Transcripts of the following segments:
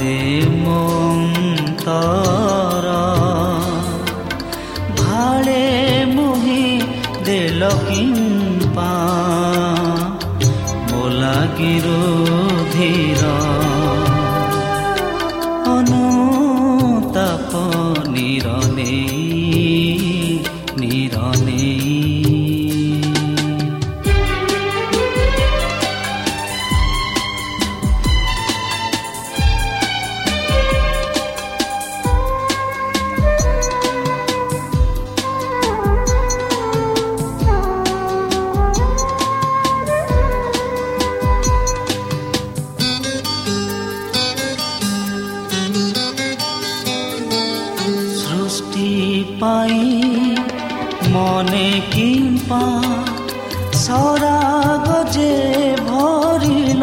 কাঁদে মন তারা ভাড়ে মুহি দেল মনে কিম্পা সরা গজে ভরিল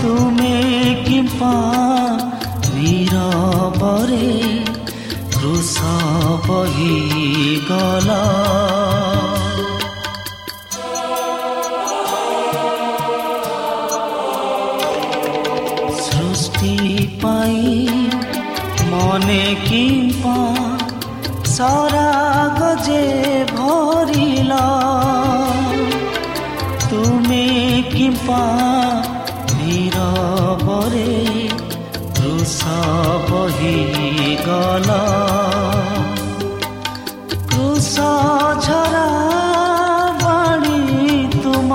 তুমি কিম্পা পরে কৃষ বহি গলা। কিম্পা নীরবরে বহি গল কৃষ ঝরা বাণী তুম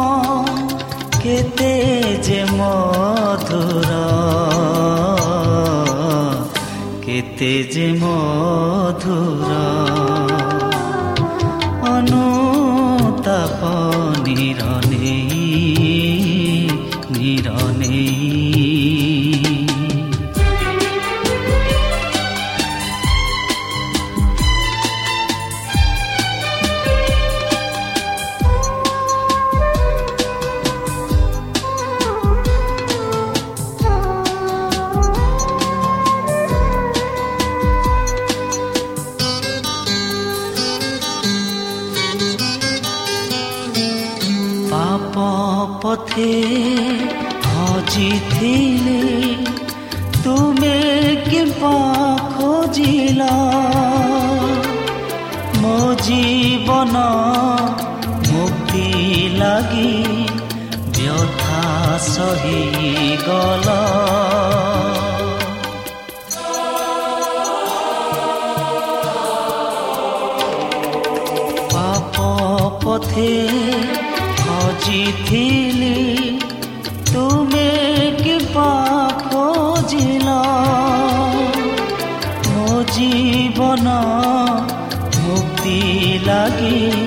কেতে যে মধুর। কেতে যে মধুর। লাগি ব্যথা সহি গল। পাপ পথে খোঁজিলি তুমি কিবা খোঁজিল মো জীবন মুক্তি লাগি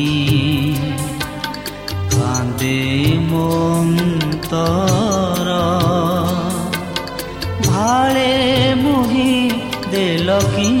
কি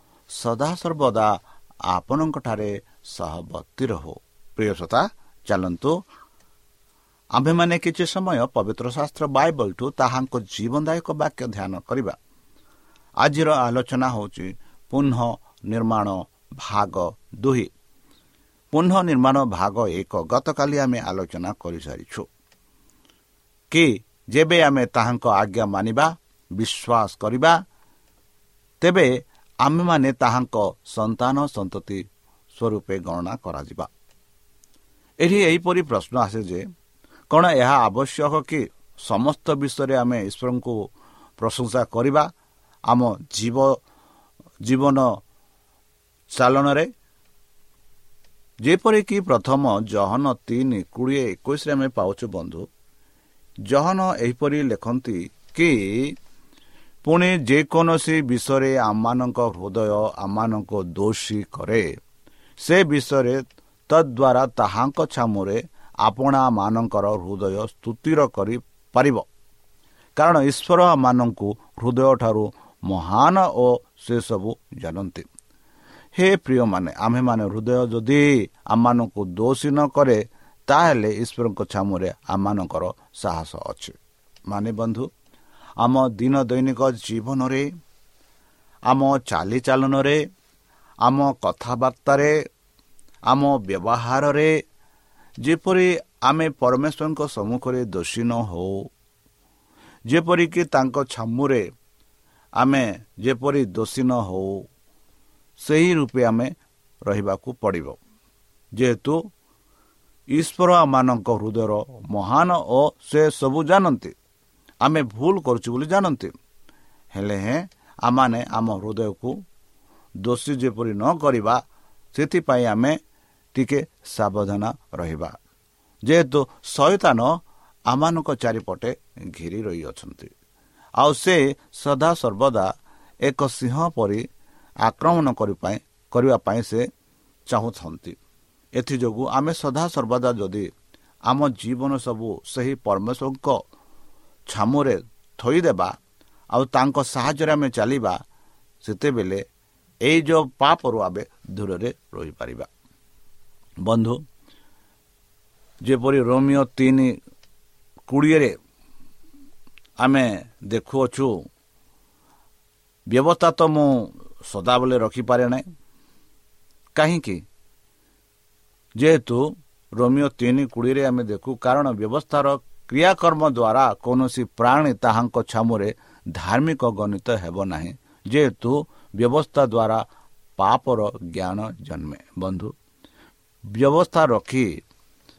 ସଦାସର୍ବଦା ଆପଣଙ୍କଠାରେ ସହବର୍ତ୍ତୀ ରହୁ। ପ୍ରିୟସତା ଚାଲନ୍ତୁ। ଆମ୍ଭେମାନେ କିଛି ସମୟ ପବିତ୍ର ଶାସ୍ତ୍ର ବାଇବଲଠୁ ତାହାଙ୍କ ଜୀବନଦାୟକ ବାକ୍ୟ ଧ୍ୟାନ କରିବା। ଆଜିର ଆଲୋଚନା ହେଉଛି ପୁନଃ ନିର୍ମାଣ ଭାଗ ଦୁଇ। ପୁନଃ ନିର୍ମାଣ ଭାଗ ଏକ ଗତକାଲି ଆମେ ଆଲୋଚନା କରିସାରିଛୁ। କି ଯେବେ ଆମେ ତାହାଙ୍କ ଆଜ୍ଞା ମାନିବା ବିଶ୍ୱାସ କରିବା ତେବେ ଆମେମାନେ ତାହାଙ୍କ ସନ୍ତାନ ସନ୍ତତି ସ୍ୱରୂପେ ଗଣନା କରାଯିବା। ଏଠି ଏହିପରି ପ୍ରଶ୍ନ ଆସେ ଯେ କ'ଣ ଏହା ଆବଶ୍ୟକ କି ସମସ୍ତ ବିଷୟରେ ଆମେ ଈଶ୍ୱରଙ୍କୁ ପ୍ରଶଂସା କରିବା ଆମ ଜୀବ ଜୀବନ ଚାଲନରେ ଯେପରିକି ପ୍ରଥମ ଜହନ ତିନି କୋଡ଼ିଏ ଏକୋଇଶରେ ଆମେ ପାଉଛୁ ବନ୍ଧୁ ଜହନ ଏହିପରି ଲେଖନ୍ତି କି ପୁଣି ଯେକୌଣସି ବିଷୟରେ ଆମମାନଙ୍କ ହୃଦୟ ଆମମାନଙ୍କୁ ଦୋଷୀ କରେ ସେ ବିଷୟରେ ତଦ୍ୱାରା ତାହାଙ୍କ ଛାମୁରେ ଆପଣାମାନଙ୍କର ହୃଦୟ ସ୍ତୁତିର କରିପାରିବ କାରଣ ଈଶ୍ୱର ଆମମାନଙ୍କୁ ହୃଦୟଠାରୁ ମହାନ ଓ ସେସବୁ ଜାଣନ୍ତି। ହେ ପ୍ରିୟମାନେ ଆମ୍ଭେମାନେ ହୃଦୟ ଯଦି ଆମମାନଙ୍କୁ ଦୋଷୀ ନ କରେ ତାହେଲେ ଈଶ୍ୱରଙ୍କ ଛାମୁରେ ଆମମାନଙ୍କର ସାହସ ଅଛି। ମାନେ ବନ୍ଧୁ ଆମ ଦିନ ଦୈନିକ ଜୀବନରେ ଆମ ଚାଲିଚାଳନରେ ଆମ କଥାବାର୍ତ୍ତାରେ ଆମ ବ୍ୟବହାରରେ ଯେପରି ଆମେ ପରମେଶ୍ୱରଙ୍କ ସମ୍ମୁଖରେ ଦୋଷୀ ନ ହେଉ ଯେପରିକି ତାଙ୍କ ଛାମୁରେ ଆମେ ଯେପରି ଦୋଷୀ ନ ହେଉ ସେହି ରୂପେ ଆମେ ରହିବାକୁ ପଡ଼ିବ। ଯେହେତୁ ଈଶ୍ୱର ଆମମାନଙ୍କ ହୃଦୟର ମହାନ ଓ ସେ ସବୁ ଜାଣନ୍ତି। ଆମେ ଭୁଲ କରୁଛୁ ବୋଲି ଜାଣନ୍ତି। ହେଲେ ହେଁ ଆମମାନେ ଆମ ହୃଦୟକୁ ଦୋଷୀ ଯେପରି ନ କରିବା ସେଥିପାଇଁ ଆମେ ଟିକେ ସାବଧାନ ରହିବା। ଯେହେତୁ ଶୟତାନ ଆମମାନଙ୍କ ଚାରିପଟେ ଘେରି ରହିଅଛନ୍ତି। ଆଉ ସେ ସଦାସର୍ବଦା ଏକ ସିଂହ ପରି ଆକ୍ରମଣ କରିବା ପାଇଁ ସେ ଚାହୁଁଛନ୍ତି। ଏଥିଯୋଗୁଁ ଆମେ ସଦାସର୍ବଦା ଯଦି ଆମ ଜୀବନ ସବୁ ସେହି ପରମେଶ୍ୱରଙ୍କ ଛାମୁରେ ଥୋଇଦେବା ଆଉ ତାଙ୍କ ସାହାଯ୍ୟରେ ଆମେ ଚାଲିବା ସେତେବେଳେ ଏଇ ଯେଉଁ ପାପରୁ ଆମେ ଦୂରରେ ରହିପାରିବା। ବନ୍ଧୁ ଯେପରି ରୋମିଓ ତିନି କୋଡ଼ିଏରେ ଆମେ ଦେଖୁଅଛୁ ବ୍ୟବସ୍ଥା ତ ମୁଁ ସଦାବେଳେ ରଖିପାରେ ନାହିଁ। କାହିଁକି? ଯେହେତୁ ରୋମିଓ ତିନି କୋଡ଼ିଏରେ ଆମେ ଦେଖୁ କାରଣ ବ୍ୟବସ୍ଥାର କ୍ରିୟାକର୍ମ ଦ୍ୱାରା କୌଣସି ପ୍ରାଣୀ ତାହାଙ୍କ ଛାମୁରେ ଧାର୍ମିକ ଗଣିତ ହେବ ନାହିଁ ଯେହେତୁ ବ୍ୟବସ୍ଥା ଦ୍ୱାରା ପାପର ଜ୍ଞାନ ଜନ୍ମେ। ବନ୍ଧୁ ବ୍ୟବସ୍ଥା ରଖି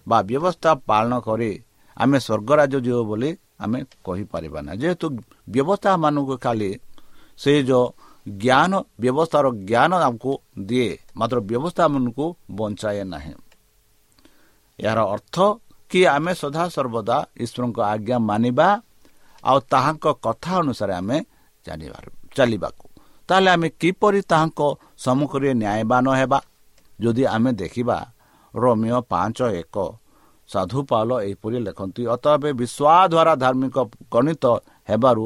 ବା ବ୍ୟବସ୍ଥା ପାଳନ କରି ଆମେ ସ୍ୱର୍ଗରାଜ ଯିବୁ ବୋଲି ଆମେ କହିପାରିବା ନାହିଁ। ଯେହେତୁ ବ୍ୟବସ୍ଥା ମାନଙ୍କୁ ଖାଲି ସେ ଯେଉଁ ଜ୍ଞାନ ବ୍ୟବସ୍ଥାର ଜ୍ଞାନ ଆମକୁ ଦିଏ ମାତ୍ର ବ୍ୟବସ୍ଥା ଆମକୁ ବଞ୍ଚାଏ ନାହିଁ। ଏହାର ଅର୍ଥ କି ଆମେ ସଦାସର୍ବଦା ଈଶ୍ୱରଙ୍କ ଆଜ୍ଞା ମାନିବା ଆଉ ତାହାଙ୍କ କଥା ଅନୁସାରେ ଆମେ ଜାଣିବା ଚାଲିବାକୁ। ତାହେଲେ ଆମେ କିପରି ତାହାଙ୍କ ସମ୍ମୁଖରେ ନ୍ୟାୟବାନ ହେବା? ଯଦି ଆମେ ଦେଖିବା ରୋମିଓ ପାଞ୍ଚ ଏକ ସାଧୁ ପାଲ ଏହିପରି ଲେଖନ୍ତି ଅତଏବ ବିଶ୍ୱାସ ଦ୍ୱାରା ଧାର୍ମିକ ଗଣିତ ହେବାରୁ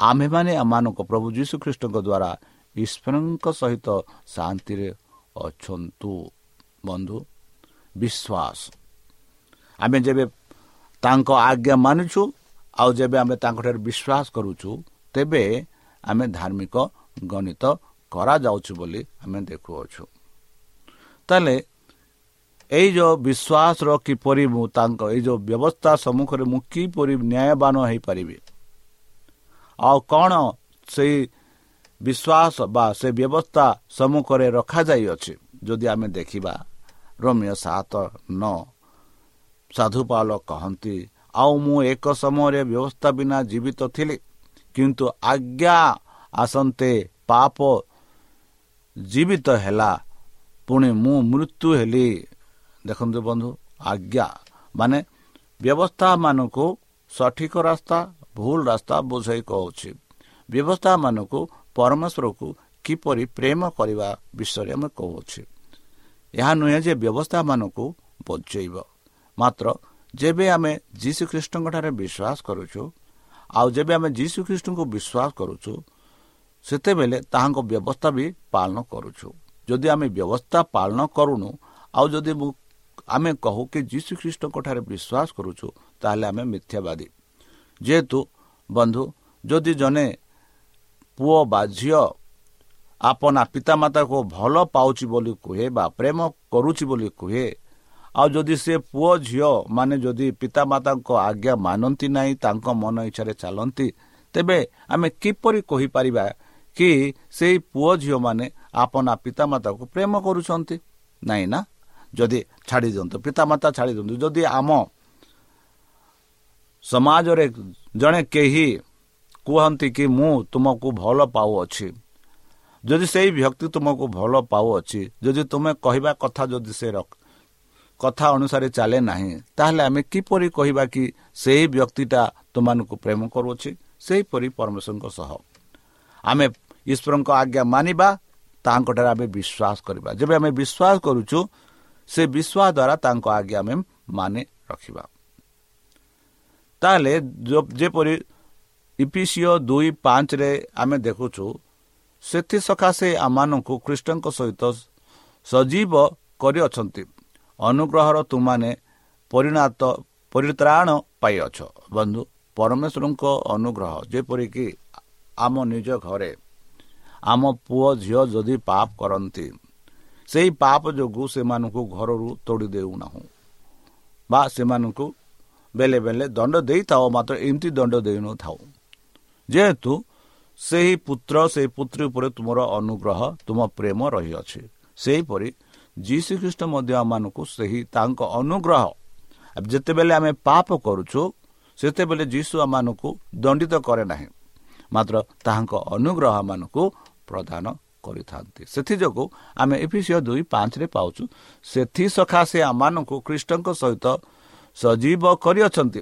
ଆମ୍ଭେମାନେ ଆମମାନଙ୍କ ପ୍ରଭୁ ଯୀଶୁଖ୍ରୀଷ୍ଟଙ୍କ ଦ୍ୱାରା ଈଶ୍ୱରଙ୍କ ସହିତ ଶାନ୍ତିରେ ଅଛନ୍ତୁ। ବନ୍ଧୁ ବିଶ୍ୱାସ। ଆମେ ଯେବେ ତାଙ୍କ ଆଜ୍ଞା ମାନୁଛୁ ଆଉ ଯେବେ ଆମେ ତାଙ୍କଠାରେ ବିଶ୍ୱାସ କରୁଛୁ ତେବେ ଆମେ ଧାର୍ମିକ ଗଣିତ କରାଯାଉଛି ବୋଲି ଆମେ ଦେଖୁଅଛୁ। ତାହେଲେ ଏଇ ଯେଉଁ ବିଶ୍ୱାସର କିପରି ମୁଁ ତାଙ୍କ ଏଇ ଯେଉଁ ବ୍ୟବସ୍ଥା ସମ୍ମୁଖରେ ମୁଁ କିପରି ନ୍ୟାୟବାନ ହୋଇପାରିବି? ଆଉ କ'ଣ ସେଇ ବିଶ୍ୱାସ ବା ସେ ବ୍ୟବସ୍ଥା ସମ୍ମୁଖରେ ରଖାଯାଇଅଛି ଯଦି ଆମେ ଦେଖିବା? ରୋମିଓ ସାତ ନଅ। ସାଧୁପାଲ କହନ୍ତି ଆଉ ମୁଁ ଏକ ସମୟରେ ବ୍ୟବସ୍ଥା ବିନା ଜୀବିତ ଥିଲି କିନ୍ତୁ ଆଜ୍ଞା ଆସନ୍ତେ ପାପ ଜୀବିତ ହେଲା ପୁଣି ମୁଁ ମୃତ୍ୟୁ ହେଲି। ଦେଖନ୍ତୁ ବନ୍ଧୁ ଆଜ୍ଞା ମାନେ ବ୍ୟବସ୍ଥାମାନଙ୍କୁ ସଠିକ ରାସ୍ତା ଭୁଲ ରାସ୍ତା ବୁଝାଇ କହୁଛି। ବ୍ୟବସ୍ଥାମାନଙ୍କୁ ପରମେଶ୍ୱରକୁ କିପରି ପ୍ରେମ କରିବା ବିଷୟରେ ଆମେ କହୁଅଛୁ ଏହା ନୁହେଁ ଯେ ବ୍ୟବସ୍ଥାମାନଙ୍କୁ ବଜେଇବ ମାତ୍ର ଯେବେ ଆମେ ଯୀଶୁ ଖ୍ରୀଷ୍ଟଙ୍କଠାରେ ବିଶ୍ୱାସ କରୁଛୁ ଆଉ ଯେବେ ଆମେ ଯୀଶୁ ଖ୍ରୀଷ୍ଟଙ୍କୁ ବିଶ୍ୱାସ କରୁଛୁ ସେତେବେଳେ ତାହାଙ୍କ ବ୍ୟବସ୍ଥା ବି ପାଳନ କରୁଛୁ ଯଦି ଆମେ ବ୍ୟବସ୍ଥା ପାଳନ କରୁନୁ ଆଉ ଯଦି ମୁଁ ଆମେ କହୁ କି ଯୀଶୁ ଖ୍ରୀଷ୍ଟଙ୍କଠାରେ ବିଶ୍ୱାସ କରୁଛୁ ତାହେଲେ ଆମେ ମିଥ୍ୟାବାଦୀ ଯେହେତୁ ବନ୍ଧୁ ଯଦି ଜଣେ ପୁଅ ବା ଝିଅ ଆପନା ପିତାମାତାକୁ ଭଲ ପାଉଛି ବୋଲି କୁହେ ବା ପ୍ରେମ କରୁଛି ବୋଲି କୁହେ ଆଉ ଯଦି ସେ ପୁଅ ଝିଅ ମାନେ ଯଦି ପିତାମାତାଙ୍କ ଆଜ୍ଞା ମାନନ୍ତି ନାହିଁ ତାଙ୍କ ମନ ଇଚ୍ଛାରେ ଚାଲନ୍ତି ତେବେ ଆମେ କିପରି କହିପାରିବା କି ସେଇ ପୁଅ ଝିଅମାନେ ଆପନା ପିତାମାତାକୁ ପ୍ରେମ କରୁଛନ୍ତି? ନାହିଁ ନା? ଯଦି ଛାଡ଼ି ଦିଅନ୍ତୁ ପିତାମାତା ଛାଡ଼ି ଦିଅନ୍ତୁ ଯଦି ଆମ ସମାଜରେ ଜଣେ କେହି କୁହନ୍ତି କି ମୁଁ ତୁମକୁ ଭଲ ପାଉଅଛି। ଯଦି ସେଇ ବ୍ୟକ୍ତି ତୁମକୁ ଭଲ ପାଉଅଛି ଯଦି ତୁମେ କହିବା କଥା ଯଦି ସେ କଥା ଅନୁସାରେ ଚାଲେ ନାହିଁ। ତାହେଲେ ଆମେ କିପରି କହିବା କି ସେହି ବ୍ୟକ୍ତିଟା ତୁମମାନଙ୍କୁ ପ୍ରେମ କରୁଅଛି? ସେହିପରି ପରମେଶ୍ୱରଙ୍କ ସହ। ଆମେ ଈଶ୍ୱରଙ୍କ ଆଜ୍ଞା ମାନିବା ତାଙ୍କଠାରେ ଆମେ ବିଶ୍ୱାସ କରିବା। ଯେବେ ଆମେ ବିଶ୍ୱାସ କରୁଛୁ ସେ ବିଶ୍ୱାସ ଦ୍ୱାରା ତାଙ୍କ ଆଜ୍ଞା ଆମେ ମାନେ ରଖିବା। ତାହେଲେ ଯେପରି ଇପିସିଓ ଦୁଇ ପାଞ୍ଚରେ ଆମେ ଦେଖୁଛୁ ସେଥିସକାଶେ ଆମମାନଙ୍କୁ ଖ୍ରୀଷ୍ଟଙ୍କ ସହିତ ସଜୀବ କରିଅଛନ୍ତି। ଅନୁଗ୍ରହର ତୁମାନେ ପରିଣତ ପରିତ୍ରାଣ ପାଇଅଛ। ବନ୍ଧୁ ପରମେଶ୍ୱରଙ୍କ ଅନୁଗ୍ରହ ଯେପରିକି ଆମ ନିଜ ଘରେ ଆମ ପୁଅ ଝିଅ ଯଦି ପାପ କରନ୍ତି ସେହି ପାପ ଯୋଗୁଁ ସେମାନଙ୍କୁ ଘରରୁ ତୋଡ଼ି ଦେଉନାହୁଁ। ବା ସେମାନଙ୍କୁ ବେଲେ ବେଲେ ଦଣ୍ଡ ଦେଇଥାଉ ମାତ୍ର ଏମିତି ଦଣ୍ଡ ଦେଇନଥାଉ। ଯେହେତୁ ସେହି ପୁତ୍ର ସେହି ପୁତ୍ରୀ ଉପରେ ତୁମର ଅନୁଗ୍ରହ ତୁମ ପ୍ରେମ ରହିଅଛି। ସେହିପରି ଯୀଶୁ ଖ୍ରୀଷ୍ଟ ମଧ୍ୟ ଆମମାନଙ୍କୁ ସେହି ତାଙ୍କ ଅନୁଗ୍ରହ ଯେତେବେଳେ ଆମେ ପାପ କରୁଛୁ ସେତେବେଳେ ଯୀଶୁ ଆମମାନଙ୍କୁ ଦଣ୍ଡିତ କରେ ନାହିଁ ମାତ୍ର ତାହାଙ୍କ ଅନୁଗ୍ରହ ମାନଙ୍କୁ ପ୍ରଦାନ କରିଥାନ୍ତି ସେଥିଯୋଗୁଁ ଆମେ ଏଫିସିଓ ଦୁଇ ପାଞ୍ଚରେ ପାଉଛୁ ସେଥିସକାଶେ ଆମମାନଙ୍କୁ ଖ୍ରୀଷ୍ଟଙ୍କ ସହିତ ସଜୀବ କରିଅଛନ୍ତି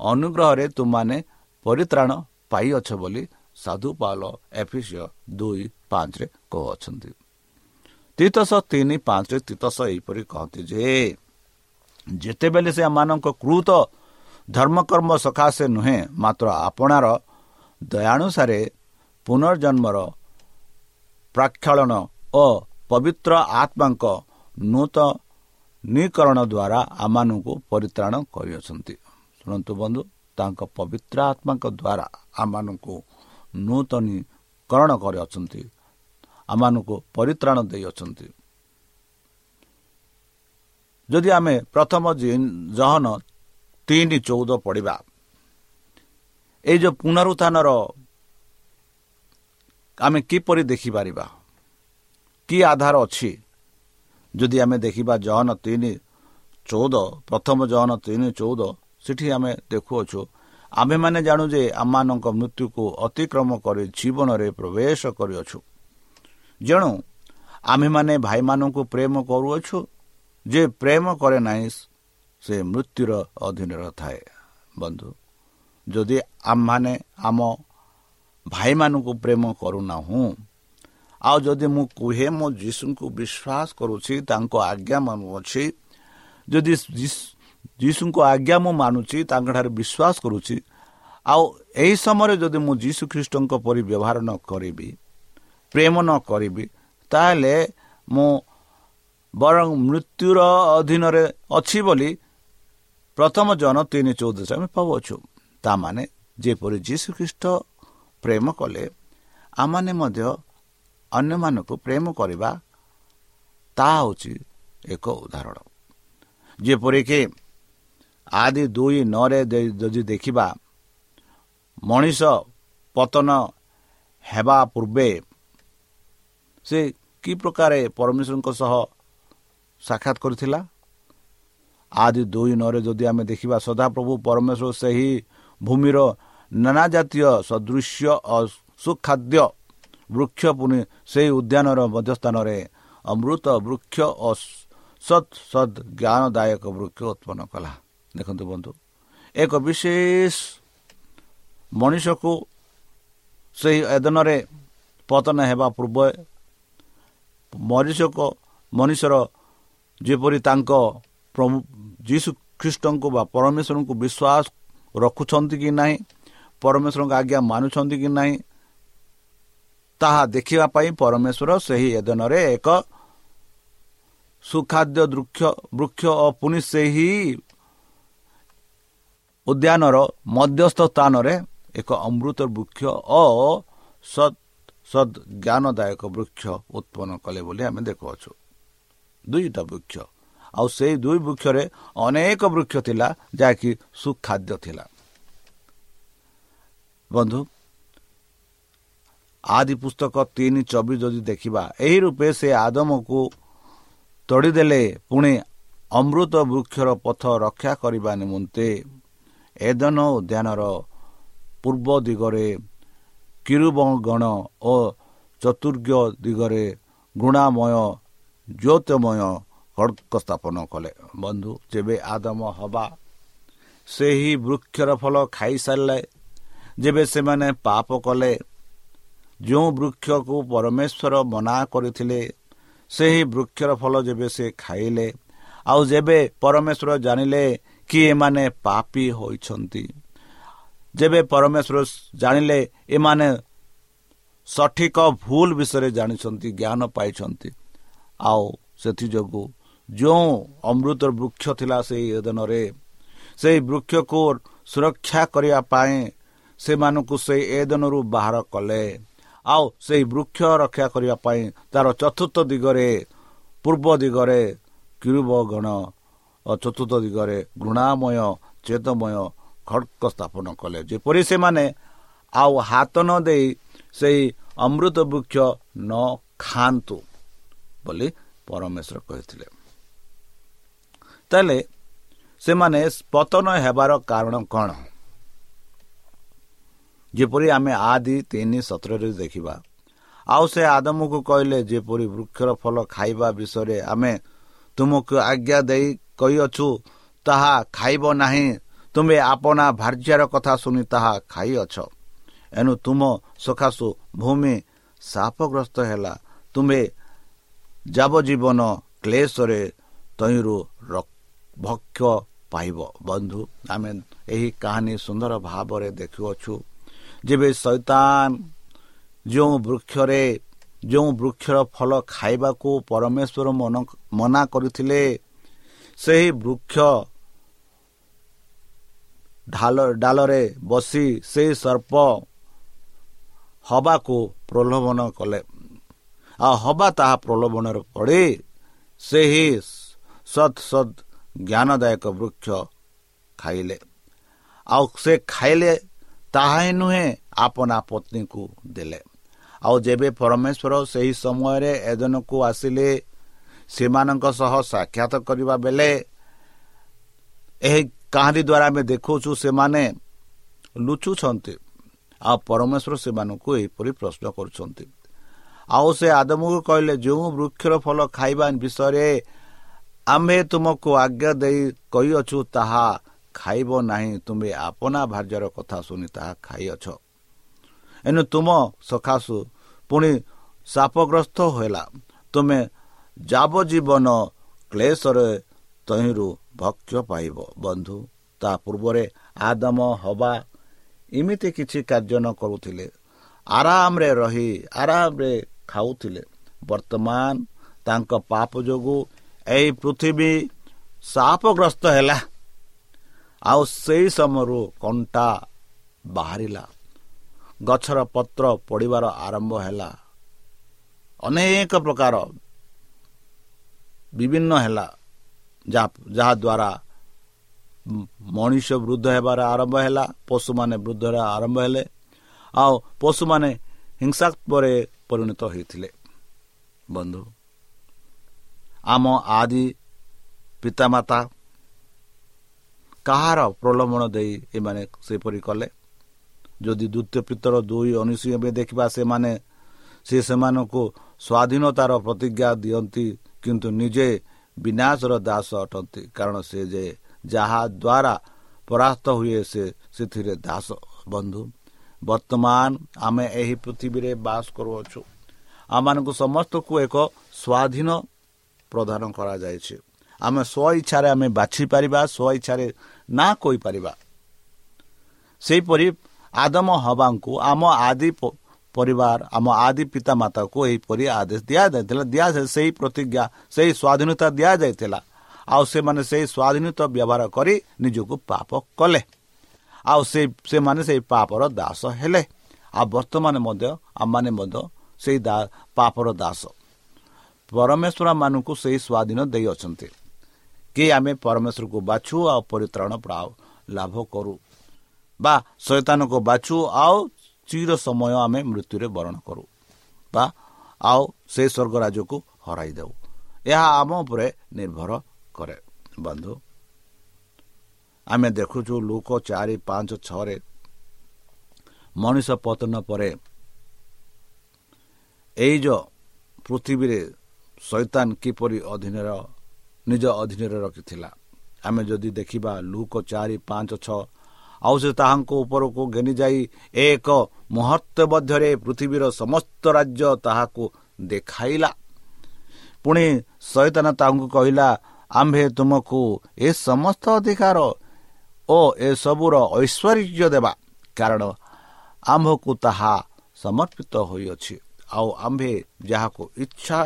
ଅନୁଗ୍ରହରେ ତୁମାନେ ପରିତ୍ରାଣ ପାଇଅଛ ବୋଲି ସାଧୁପାଲ ଏଫିସିଓ ଦୁଇ ପାଞ୍ଚରେ କହୁଅଛନ୍ତି ତିତଶ ତିନି ପାଞ୍ଚରେ ତିତଶ ଏହିପରି କହନ୍ତି ଯେ ଯେତେବେଳେ ସେ ଆମମାନଙ୍କ କୃତ ଧର୍ମକର୍ମ ସକାଶେ ନୁହେଁ ମାତ୍ର ଆପଣାର ଦୟାନୁସାରେ ପୁନର୍ଜନ୍ମର ପ୍ରାକ୍ଷଳନ ଓ ପବିତ୍ର ଆତ୍ମାଙ୍କ ନୂତନୀକରଣ ଦ୍ୱାରା ଆମମାନଙ୍କୁ ପରିତ୍ରାଣ କରିଅଛନ୍ତି। ଶୁଣନ୍ତୁ ବନ୍ଧୁ ତାଙ୍କ ପବିତ୍ର ଆତ୍ମାଙ୍କ ଦ୍ୱାରା ଆମମାନଙ୍କୁ ନୂତନୀକରଣ କରିଅଛନ୍ତି। ଆମମାନଙ୍କୁ ପରିତ୍ରାଣ ଦେଇଅଛନ୍ତି। ଯଦି ଆମେ ପ୍ରଥମ ଜହନ ତିନି ଚଉଦ ପଢ଼ିବା ଏଇ ଯେଉଁ ପୁନରୁତ୍ଥାନର ଆମେ କିପରି ଦେଖିପାରିବା? କି ଆଧାର ଅଛି? ଯଦି ଆମେ ଦେଖିବା ଜହନ ତିନି ଚଉଦ ପ୍ରଥମ ଜହନ ତିନି ଚଉଦ ସେଠି ଆମେ ଦେଖୁଅଛୁ ଆମ୍ଭେମାନେ ଜାଣୁ ଯେ ଆମମାନଙ୍କ ମୃତ୍ୟୁକୁ ଅତିକ୍ରମ କରି ଜୀବନରେ ପ୍ରବେଶ କରିଅଛୁ। ଯେଣୁ ଆମ୍ଭେମାନେ ଭାଇମାନଙ୍କୁ ପ୍ରେମ କରୁଅଛୁ ଯେ ପ୍ରେମ କରେ ନାହିଁ ସେ ମୃତ୍ୟୁର ଅଧୀନରେ ଥାଏ। ବନ୍ଧୁ ଯଦି ଆମ୍ଭମାନେ ଆମ ଭାଇମାନଙ୍କୁ ପ୍ରେମ କରୁନାହୁଁ ଆଉ ଯଦି ମୁଁ କୁହେ ମୁଁ ଯୀଶୁଙ୍କୁ ବିଶ୍ୱାସ କରୁଛି ତାଙ୍କ ଆଜ୍ଞା ମାନୁଅଛି ଯଦି ଯୀଶୁଙ୍କ ଆଜ୍ଞା ମୁଁ ମାନୁଛି ତାଙ୍କଠାରେ ବିଶ୍ୱାସ କରୁଛି ଆଉ ଏହି ସମୟରେ ଯଦି ମୁଁ ଯୀଶୁ ଖ୍ରୀଷ୍ଟଙ୍କ ପରି ବ୍ୟବହାର ନ କରିବି ପ୍ରେମ ନ କରିବି ତାହେଲେ ମୁଁ ବରଂ ମୃତ୍ୟୁର ଅଧୀନରେ ଅଛି ବୋଲି ପ୍ରଥମ ଜନ ତିନି ଚଉଦଶ ଆମେ ପାଉଅଛୁ। ତାମାନେ ଯେପରି ଯୀଶୁ ଖ୍ରୀଷ୍ଟ ପ୍ରେମ କଲେ ଆମମାନେ ମଧ୍ୟ ଅନ୍ୟମାନଙ୍କୁ ପ୍ରେମ କରିବା ତାହା ହେଉଛି ଏକ ଉଦାହରଣ। ଯେପରିକି ଆଦି ଦୁଇ ନରେ ଯଦି ଦେଖିବା ମଣିଷ ପତନ ହେବା ପୂର୍ବେ ସେ କି ପ୍ରକାର ପରମେଶ୍ୱରଙ୍କ ସହ ସାକ୍ଷାତ କରିଥିଲା? ଆଦି ଦୁଇ ନରେ ଯଦି ଆମେ ଦେଖିବା ସଦାପ୍ରଭୁ ପରମେଶ୍ୱର ସେହି ଭୂମିର ନାନା ଜାତୀୟ ସଦୃଶ୍ୟ ସୁଖାଦ୍ୟ ବୃକ୍ଷ ପୁଣି ସେହି ଉଦ୍ୟାନର ମଧ୍ୟସ୍ଥାନରେ ଅମୃତ ବୃକ୍ଷ ଓ ସତ୍ ସଦ୍ ଜ୍ଞାନଦାୟକ ବୃକ୍ଷ ଉତ୍ପନ୍ନ କଲା। ଦେଖନ୍ତୁ ବନ୍ଧୁ ଏକ ବିଶେଷ ମଣିଷକୁ ସେହି ଏଦନରେ ପତନ ହେବା ପୂର୍ବ ମଣିଷକ ମଣିଷର ଯେପରି ତାଙ୍କ ଯୀଶୁ ଖ୍ରୀଷ୍ଟଙ୍କୁ ବା ପରମେଶ୍ୱରଙ୍କୁ ବିଶ୍ୱାସ ରଖୁଛନ୍ତି କି ନାହିଁ ପରମେଶ୍ୱରଙ୍କ ଆଜ୍ଞା ମାନୁଛନ୍ତି କି ନାହିଁ ତାହା ଦେଖିବା ପାଇଁ ପରମେଶ୍ୱର ସେହି ଏଦନରେ ଏକ ସୁଖାଦ୍ୟ ବୃକ୍ଷ ବୃକ୍ଷ ଓ ପୁଣି ସେହି ଉଦ୍ୟାନର ମଧ୍ୟସ୍ଥ ସ୍ଥାନରେ ଏକ ଅମୃତ ବୃକ୍ଷ ଓ ସତ୍ ସଦ୍ ଜ୍ଞାନଦାୟକ ବୃକ୍ଷ ଉତ୍ପନ୍ନ କଲେ ବୋଲି ଆମେ ଦେଖୁଅଛୁ ଦୁଇଟା ବୃକ୍ଷ ଆଉ ସେଇ ଦୁଇ ବୃକ୍ଷରେ ଅନେକ ବୃକ୍ଷ ଥିଲା ଯାହାକି ସୁଖାଦ୍ୟ ଥିଲା। ବନ୍ଧୁ ଆଦି ପୁସ୍ତକ ତିନି ଚବିଶ ଯଦି ଦେଖିବା ଏହି ରୂପେ ସେ ଆଦମକୁ ତଡ଼ିଦେଲେ ପୁଣି ଅମୃତ ବୃକ୍ଷର ପଥ ରକ୍ଷା କରିବା ନିମନ୍ତେ। ଏଦନ ଉଦ୍ୟାନର ପୂର୍ବ ଦିଗରେ କିରୁବଗଣ ଓ ଚତୁର୍ଗ ଦିଗରେ ଗୁଣାମୟ ଜ୍ୟୋତିମୟ ଖଡ଼କ ସ୍ଥାପନ କଲେ। ବନ୍ଧୁ ଯେବେ ଆଦମ ହବା ସେହି ବୃକ୍ଷର ଫଳ ଖାଇସାରିଲେ ଯେବେ ସେମାନେ ପାପ କଲେ ଯେଉଁ ବୃକ୍ଷକୁ ପରମେଶ୍ୱର ମନା କରିଥିଲେ ସେହି ବୃକ୍ଷର ଫଳ ଯେବେ ସେ ଖାଇଲେ ଆଉ ଯେବେ ପରମେଶ୍ୱର ଜାଣିଲେ କି ଏମାନେ ପାପି ହୋଇଛନ୍ତି। ଯେବେ ପରମେଶ୍ୱର ଜାଣିଲେ ଏମାନେ ସଠିକ ଭୁଲ ବିଷୟରେ ଜାଣିଛନ୍ତି ଜ୍ଞାନ ପାଇଛନ୍ତି। ଆଉ ସେଥିଯୋଗୁଁ ଯେଉଁ ଅମୃତ ବୃକ୍ଷ ଥିଲା ସେହି ଏଦନରେ ସେହି ବୃକ୍ଷକୁ ସୁରକ୍ଷା କରିବା ପାଇଁ ସେମାନଙ୍କୁ ସେହି ଏଦନରୁ ବାହାର କଲେ। ଆଉ ସେହି ବୃକ୍ଷ ରକ୍ଷା କରିବା ପାଇଁ ତାର ଚତୁର୍ଥ ଦିଗରେ ପୂର୍ବ ଦିଗରେ କିରୁବ ଗଣ ଓ ଚତୁର୍ଥ ଦିଗରେ ଘୃଣାମୟ ଚେତମୟ ଖଡ଼କ ସ୍ଥାପନ କଲେ। ଯେପରି ସେମାନେ ଆଉ ହାତ ନ ଦେଇ ସେହି ଅମୃତ ବୃକ୍ଷ ନ ଖାଆନ୍ତୁ ବୋଲି ପରମେଶ୍ୱର କହିଥିଲେ। ତାହେଲେ ସେମାନେ ପତନ ହେବାର କାରଣ କ'ଣ? ଯେପରି ଆମେ ଆଦି ତିନି ସତରରେ ଦେଖିବା ଆଉ ସେ ଆଦମକୁ କହିଲେ ଯେପରି ବୃକ୍ଷର ଫଳ ଖାଇବା ବିଷୟରେ ଆମେ ତୁମକୁ ଆଜ୍ଞା ଦେଇ କହିଅଛୁ ତାହା ଖାଇବ ନାହିଁ। ତୁମେ ଆପଣା ଭାର୍ଯ୍ୟାର କଥା ଶୁଣି ତାହା ଖାଇଅଛ। ଏଣୁ ତୁମ ସକାଶୁ ଭୂମି ସାପଗ୍ରସ୍ତ ହେଲା। ତୁମେ ଯାବଜୀବନ କ୍ଲେଶରେ ତହିଁରୁ ଭକ୍ଷ ପାଇବ। ବନ୍ଧୁ ଆମେ ଏହି କାହାଣୀ ସୁନ୍ଦର ଭାବରେ ଦେଖୁଅଛୁ। ଯେବେ ସୈତାନ ଯେଉଁ ବୃକ୍ଷରେ ଯେଉଁ ବୃକ୍ଷର ଫଳ ଖାଇବାକୁ ପରମେଶ୍ୱର ମନା କରିଥିଲେ ସେହି ବୃକ୍ଷ ଢାଲ ଡାଲରେ ବସି ସେହି ସର୍ପ ହବାକୁ ପ୍ରଲୋଭନ କଲେ। ଆଉ ହବା ତାହା ପ୍ରଲୋଭନରେ ପଡ଼ି ସେହି ସତ୍ ସତ୍ ଜ୍ଞାନଦାୟକ ବୃକ୍ଷ ଖାଇଲେ। ଆଉ ସେ ଖାଇଲେ ତାହା ହିଁ ନୁହେଁ ଆପଣା ପତ୍ନୀକୁ ଦେଲେ। ଆଉ ଯେବେ ପରମେଶ୍ୱର ସେହି ସମୟରେ ଏଦନକୁ ଆସିଲେ ସେମାନଙ୍କ ସହ ସାକ୍ଷାତ କରିବା ବେଳେ ଏହି କାହାଣୀ ଦ୍ୱାରା ଆମେ ଦେଖାଉଛୁ ସେମାନେ ଲୁଚୁଛନ୍ତି। ଆଉ ପରମେଶ୍ୱର ସେମାନଙ୍କୁ ଏହିପରି ପ୍ରଶ୍ନ କରୁଛନ୍ତି। ଆଉ ସେ ଆଦମକୁ କହିଲେ ଯେଉଁ ବୃକ୍ଷର ଫଳ ଖାଇବା ବିଷୟରେ ଆମ୍ଭେ ତୁମକୁ ଆଜ୍ଞା ଦେଇ କହିଅଛୁ ତାହା ଖାଇବ ନାହିଁ। ତୁମେ ଆପଣା ଭାର୍ଯ୍ୟର କଥା ଶୁଣି ତାହା ଖାଇଅଛ। ଏଣୁ ତୁମ ସକାଶୁ ପୁଣି ସାପଗ୍ରସ୍ତ ହେଲା। ତୁମେ ଯାବଜୀବନ କ୍ଲେଶରେ ତହିଁରୁ ଭକ୍ଷ୍ୟ ପାଇବ ବନ୍ଧୁ। ତା ପୂର୍ବରେ ଆଦମ ହବା ଏମିତି କିଛି କାର୍ଯ୍ୟ ନ କରୁଥିଲେ। ଆରାମରେ ରହି ଆରାମରେ ଖାଉଥିଲେ। ବର୍ତ୍ତମାନ ତାଙ୍କ ପାପ ଯୋଗୁଁ ଏହି ପୃଥିବୀ ସାପଗ୍ରସ୍ତ ହେଲା। ଆଉ ସେହି ସମୟରୁ କଣ୍ଟା ବାହାରିଲା। ଗଛର ପତ୍ର ପଡ଼ିବାର ଆରମ୍ଭ ହେଲା। ଅନେକ ପ୍ରକାର ବିଭିନ୍ନ ହେଲା। ଯାହାଦ୍ୱାରା ମଣିଷ ବୃଦ୍ଧ ହେବାର ଆରମ୍ଭ ହେଲା ପଶୁମାନେ ବୃଦ୍ଧ ଆରମ୍ଭ ହେଲେ ଆଉ ପଶୁମାନେ ହିଂସାତ୍ମରେ ପରିଣତ ହୋଇଥିଲେ। ବନ୍ଧୁ ଆମ ଆଦି ପିତାମାତା କାହାର ପ୍ରଲୋଭନ ଦେଇ ଏମାନେ ସେପରି କଲେ? ଯଦି ଦ୍ୱିତୀୟ ପିତର ଦୁଇ ଉଣେଇଶ ଏବେ ଦେଖିବା ସେମାନେ ସେ ସେମାନଙ୍କୁ ସ୍ୱାଧୀନତାର ପ୍ରତିଜ୍ଞା ଦିଅନ୍ତି କିନ୍ତୁ ନିଜେ ବିନାଶର ଦାସ ଅଟନ୍ତି। କାରଣ ସେ ଯେ ଯାହା ଦ୍ୱାରା ପରାସ୍ତ ହୁଏ ସେ ସେଥିରେ ଦାସ ବନ୍ଧୁ। ବର୍ତ୍ତମାନ ଆମେ ଏହି ପୃଥିବୀରେ ବାସ କରୁଅଛୁ। ଆମମାନଙ୍କୁ ସମସ୍ତଙ୍କୁ ଏକ ସ୍ୱାଧୀନ ପ୍ରଦାନ କରାଯାଇଛି। ଆମେ ସ୍ୱ ଇଚ୍ଛାରେ ଆମେ ବାଛିପାରିବା ସ୍ୱ ଇଚ୍ଛାରେ ନା କହିପାରିବା। ସେହିପରି ଆଦମ ହବାଙ୍କୁ ଆମ ଆଦି ପରିବାର ଆମ ଆଦି ପିତାମାତାକୁ ଏହିପରି ଆଦେଶ ଦିଆଯାଇଥିଲା। ଦିଆଯାଏ ସେହି ପ୍ରତିଜ୍ଞା ସେହି ସ୍ୱାଧୀନତା ଦିଆଯାଇଥିଲା। ଆଉ ସେମାନେ ସେହି ସ୍ୱାଧୀନତା ବ୍ୟବହାର କରି ନିଜକୁ ପାପ କଲେ। ଆଉ ସେ ସେମାନେ ସେଇ ପାପର ଦାସ ହେଲେ। ଆଉ ବର୍ତ୍ତମାନ ମଧ୍ୟ ଆମମାନେ ମଧ୍ୟ ସେଇ ପାପର ଦାସ। ପରମେଶ୍ୱର ମାନଙ୍କୁ ସେହି ସ୍ୱାଧୀନ ଦେଇଅଛନ୍ତି କି ଆମେ ପରମେଶ୍ୱରକୁ ବାଛୁ ଆଉ ପରିତ୍ରାଣ ଲାଭ କରୁ। ବା ଶୈତାନକୁ ବାଛୁ ଆଉ ଚିର ସମୟ ଆମେ ମୃତ୍ୟୁରେ ବରଣ କରୁ ବା ଆଉ ସେ ସ୍ୱର୍ଗ ରାଜ୍ୟକୁ ହରାଇ ଦେଉ। ଏହା ଆମ ଉପରେ ନିର୍ଭର କରେ। ବନ୍ଧୁ ଆମେ ଦେଖୁଛୁ ଲୋକ ଚାରି ପାଞ୍ଚ ଛଅରେ ମଣିଷ ପତନ ପରେ ଏଇ ଯେଉଁ ପୃଥିବୀରେ ଶୈତାନ କିପରି ଅଧୀନର ନିଜ ଅଧୀନରେ ରଖିଥିଲା? ଆମେ ଯଦି ଦେଖିବା ଲୁକ ଚାରି ପାଞ୍ଚ ଛଅ ଆଉ ସେ ତାହାଙ୍କ ଉପରକୁ ଘେନି ଯାଇ ଏକ ମୁହୂର୍ତ୍ତ ମଧ୍ୟରେ ପୃଥିବୀର ସମସ୍ତ ରାଜ୍ୟ ତାହାକୁ ଦେଖାଇଲା। ପୁଣି ଶୈତାନ ତାହାଙ୍କୁ କହିଲା ଆମ୍ଭେ ତୁମକୁ ଏ ସମସ୍ତ ଅଧିକାର ଓ ଏସବୁର ଐଶ୍ୱର୍ଯ୍ୟ ଦେବା କାରଣ ଆମ୍ଭକୁ ତାହା ସମର୍ପିତ ହୋଇଅଛି। ଆଉ ଆମ୍ଭେ ଯାହାକୁ ଇଚ୍ଛା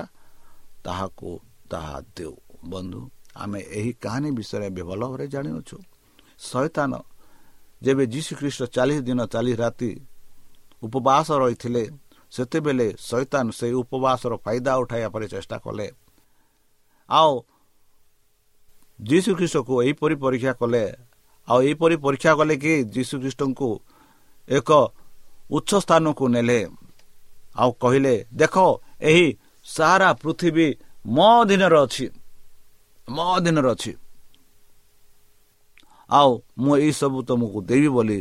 ତାହାକୁ ତାହା ଦେଉ। ବନ୍ଧୁ ଆମେ ଏହି କାହାଣୀ ବିଷୟରେ ଭଲ ଭାବରେ ଜାଣିଅଛୁ। ଶୈତାନ ଯେବେ ଯୀଶୁଖ୍ରୀଷ୍ଟ ଚାଳିଶ ଦିନ ଚାଳିଶ ରାତି ଉପବାସ ରହିଥିଲେ ସେତେବେଳେ ଶୈତାନ ସେହି ଉପବାସର ଫାଇଦା ଉଠାଇବା ପରେ ଚେଷ୍ଟା କଲେ। ଆଉ ଯୀଶୁଖ୍ରୀଷ୍ଟକୁ ଏହିପରି ପରୀକ୍ଷା କଲେ। ଆଉ ଏହିପରି ପରୀକ୍ଷା କଲେ କି ଯୀଶୁଖ୍ରୀଷ୍ଟଙ୍କୁ ଏକ ଉଚ୍ଚ ସ୍ଥାନକୁ ନେଲେ। ଆଉ କହିଲେ ଦେଖ ଏହି ସାରା ପୃଥିବୀ ମୋ ଅଧୀନରେ ଅଛି। ମୋ ଅଧୀନରେ ଅଛି। ଆଉ ମୁଁ ଏହିସବୁ ତୁମକୁ ଦେବି ବୋଲି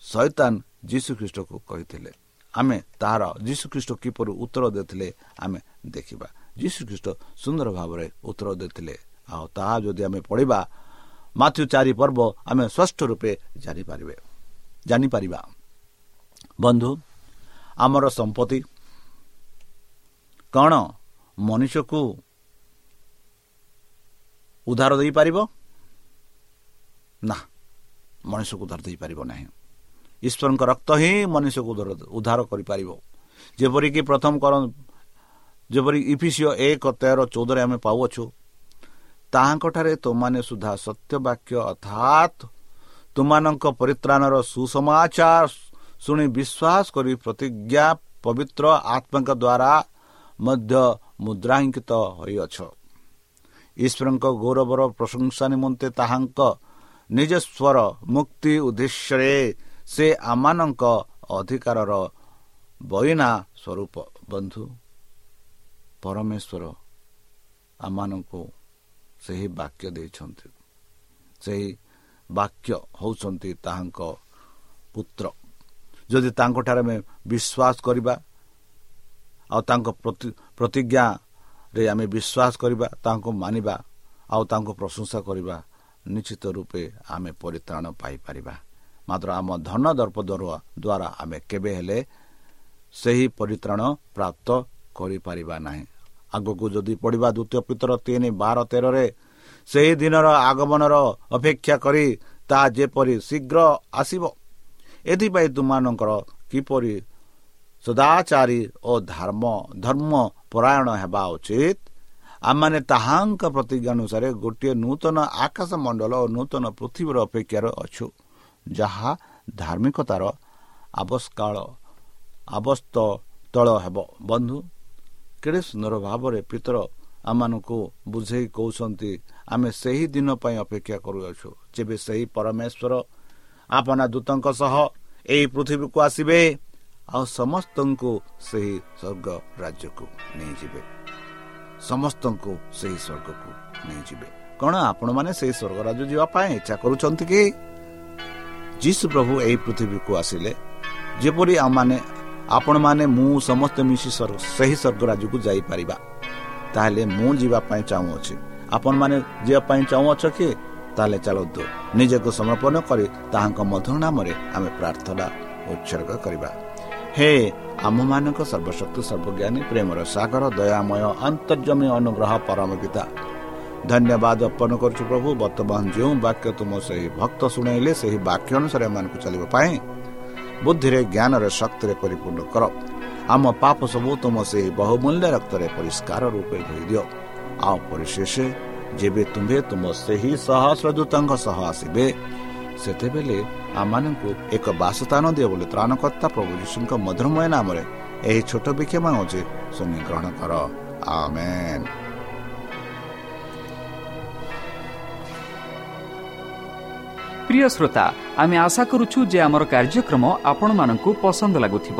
ଶୈତାନ ଯୀଶୁଖ୍ରୀଷ୍ଟକୁ କହିଥିଲେ। ଆମେ ତାହାର ଯୀଶୁଖ୍ରୀଷ୍ଟ କିପରି ଉତ୍ତର ଦେଇଥିଲେ ଆମେ ଦେଖିବା। ଯୀଶୁଖ୍ରୀଷ୍ଟ ସୁନ୍ଦର ଭାବରେ ଉତ୍ତର ଦେଇଥିଲେ। ଆଉ ତାହା ଯଦି ଆମେ ପଢ଼ିବା ମାଥ୍ୟୁ ଚାରି ପର୍ବ ଆମେ ସ୍ପଷ୍ଟ ରୂପେ ଜାଣିପାରିବେ। ଜାଣିପାରିବା। ବନ୍ଧୁ ଆମର ସମ୍ପତ୍ତି କ'ଣ ମନୁଷ୍ୟକୁ ଉଦ୍ଧାର ଦେଇପାରିବ? ନା ମଣିଷକୁ ଉଦ୍ଧାର ଦେଇପାରିବ ନାହିଁ ଈଶ୍ୱରଙ୍କ ରକ୍ତ ହିଁ ମନୁଷ୍ୟକୁ ଉଦ୍ଧାର କରିପାରିବ। ଯେପରିକି ପ୍ରଥମ କର ଯେପରି ଇଫିସିଓ ଏକ ତେର ଚଉଦରେ ଆମେ ପାଉଅଛୁ ତାହାଙ୍କଠାରେ ତୁମାନେ ସୁଦ୍ଧା ସତ୍ୟ ବାକ୍ୟ ଅର୍ଥାତ୍ ତୁମାନଙ୍କ ପରିତ୍ରାଣର ସୁସମାଚାର ଶୁଣି ବିଶ୍ୱାସ କରି ପ୍ରତିଜ୍ଞା ପବିତ୍ର ଆତ୍ମାଙ୍କ ଦ୍ୱାରା ମଧ୍ୟ ମୁଦ୍ରାଙ୍କିତ ହୋଇଅଛ। ଈଶ୍ୱରଙ୍କ ଗୌରବର ପ୍ରଶଂସା ନିମନ୍ତେ ତାହାଙ୍କ ନିଜସ୍ୱର ମୁକ୍ତି ଉଦ୍ଦେଶ୍ୟରେ ସେ ଆମମାନଙ୍କ ଅଧିକାରର ବଇନା ସ୍ୱରୂପ। ବନ୍ଧୁ ପରମେଶ୍ୱର ଆମମାନଙ୍କୁ ସେହି ବାକ୍ୟ ଦେଇଛନ୍ତି। ସେହି ବାକ୍ୟ ହେଉଛନ୍ତି ତାହାଙ୍କ ପୁତ୍ର। ଯଦି ତାଙ୍କଠାରେ ଆମେ ବିଶ୍ୱାସ କରିବା ଆଉ ତାଙ୍କ ପ୍ରତିଜ୍ଞାରେ ଆମେ ବିଶ୍ୱାସ କରିବା ତାଙ୍କୁ ମାନିବା ଆଉ ତାଙ୍କୁ ପ୍ରଶଂସା କରିବା ନିଶ୍ଚିତ ରୂପେ ଆମେ ପରିତ୍ରାଣ ପାଇପାରିବା। ମାତ୍ର ଆମ ଧନ ଦର୍ପ ଦ୍ୱାରା ଆମେ କେବେ ହେଲେ ସେହି ପରିତ୍ରାଣ ପ୍ରାପ୍ତ କରିପାରିବା ନାହିଁ। ଆଗକୁ ଯଦି ପଡ଼ିବା ଦ୍ୱିତୀୟ ପିତର ତିନି ବାର ତେରରେ ସେହି ଦିନର ଆଗମନର ଅପେକ୍ଷା କରି ତାହା ଯେପରି ଶୀଘ୍ର ଆସିବ ଏଥିପାଇଁ ତୁମମାନଙ୍କର କିପରି ସଦାଚାରୀ ଓ ଧର୍ମ ଧର୍ମ ପରାୟଣ ହେବା ଉଚିତ? ଆମମାନେ ତାହାଙ୍କ ପ୍ରତିଜ୍ଞା ଅନୁସାରେ ଗୋଟିଏ ନୂତନ ଆକାଶ ମଣ୍ଡଳ ଓ ନୂତନ ପୃଥିବୀର ଅପେକ୍ଷାରେ ଅଛୁ ଯାହା ଧାର୍ମିକତାର ଆବସ୍କାଳ ଆବସ୍ତ ତଳ ହେବ। ବନ୍ଧୁ କେଡ଼େ ସୁନ୍ଦର ଭାବରେ ପିତର ଆମମାନଙ୍କୁ ବୁଝେଇ କହୁଛନ୍ତି ଆମେ ସେହି ଦିନ ପାଇଁ ଅପେକ୍ଷା କରୁଅଛୁ ଯେବେ ସେହି ପରମେଶ୍ୱର ଆପଣା ଦୂତଙ୍କ ସହ ଏହି ପୃଥିବୀକୁ ଆସିବେ ଆଉ ସମସ୍ତଙ୍କୁ ସେହି ସ୍ୱର୍ଗ ରାଜ୍ୟକୁ ନେଇଯିବେ। ସମସ୍ତଙ୍କୁ ସେହି ସ୍ୱର୍ଗକୁ ନେଇଯିବେ। କ'ଣ ଆପଣମାନେ ସେହି ସ୍ୱର୍ଗ ରାଜ୍ୟ ଯିବା ପାଇଁ ଇଚ୍ଛା କରୁଛନ୍ତି କି? ଯୀଶୁ ପ୍ରଭୁ ଏହି ପୃଥିବୀକୁ ଆସିଲେ। ଯେପରି ଆମମାନେ ଆପଣମାନେ ମୁଁ ସମସ୍ତେ ମିଶି ସେହି ସ୍ୱର୍ଗ ରାଜ୍ୟକୁ ଯାଇପାରିବା। ତାହେଲେ ମୁଁ ଯିବା ପାଇଁ ଚାହୁଁଅଛି। ଆପଣମାନେ ଯିବା ପାଇଁ ଚାହୁଁଅଛ କି? ତାହେଲେ ଚାଲନ୍ତୁ ନିଜକୁ ସମର୍ପଣ କରି ତାହାଙ୍କ ମଧୁର ନାମରେ ଆମେ ପ୍ରାର୍ଥନା ଉତ୍ସର୍ଗ କରିବା। ହେ ଆମମାନଙ୍କ ସର୍ବଶକ୍ତି ସର୍ବଜ୍ଞାନୀ ପ୍ରେମର ସାଗର ଦୟାମୟ ଅନ୍ତର୍ଜମୀ ଅନୁଗ୍ରହ ପରମ ପିତା ଧନ୍ୟବାଦ ଅର୍ପଣ କରୁଛୁ ପ୍ରଭୁ ବର୍ତ୍ତମାନ ଯେଉଁ ବାକ୍ୟ ତୁମ ସେହି ଭକ୍ତ ଶୁଣାଇଲେ ସେହି ବାକ୍ୟ ଅନୁସାରେ ଏମାନଙ୍କୁ ଚାଲିବା ପାଇଁ ବୁଦ୍ଧିରେ ଜ୍ଞାନରେ ଶକ୍ତିରେ ପରିପୂର୍ଣ୍ଣ କର। ଆମ ପାପ ସବୁ ତୁମ ସେହି ବହୁମୂଲ୍ୟ ରକ୍ତରେ ପରିଷ୍କାର ରୂପେ ଧୋଇ ଦିଅ ଆଉ ପରିଶେଷ ଯେବେ ତୁମ୍ଭେ ତୁମ ସେହି ସହସ୍ର ଦୂତଙ୍କ ସହ ଆସିବେ ସେତେବେଳେ ଆମମାନଙ୍କୁ ଏକ ବାସସ୍ଥାନ ଦିଅ ବୋଲି ତ୍ରାଣକର୍ତ୍ତା ପ୍ରଭୁ ଯୀଶୁଙ୍କ ମଧୁରମୟ ନାମରେ ଏହି ଛୋଟ ବିକ୍ଷମ ହେଉଛି ଶୁଣି ଗ୍ରହଣ କର ଆମେ প্রিয় শ্রোতা আমি আশা করুছু যে আমার কার্যক্রম আপনার পসন্দ লাগুব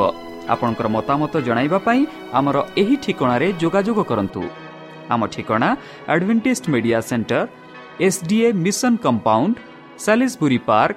আপনার মতামত পাই আমার এই ঠিকার যোগাযোগ করতু আমার advantage media centre SDA mission compound সাি park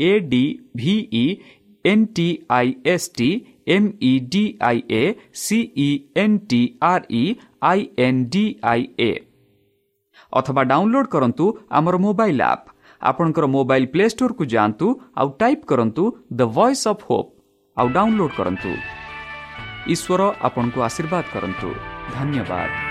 A D V E N T I S T M E D I A C E N T R E I N D I A ଅଥବା download କରନ୍ତୁ ଆମର mobile app ଆପଣଙ୍କର mobile play ଷ୍ଟୋର୍କୁ ଯାଆନ୍ତୁ ଆଉ type କରନ୍ତୁ the voice of hope ଆଉ download କରନ୍ତୁ ଈଶ୍ୱର ଆପଣଙ୍କୁ ଆଶୀର୍ବାଦ କରନ୍ତୁ ଧନ୍ୟବାଦ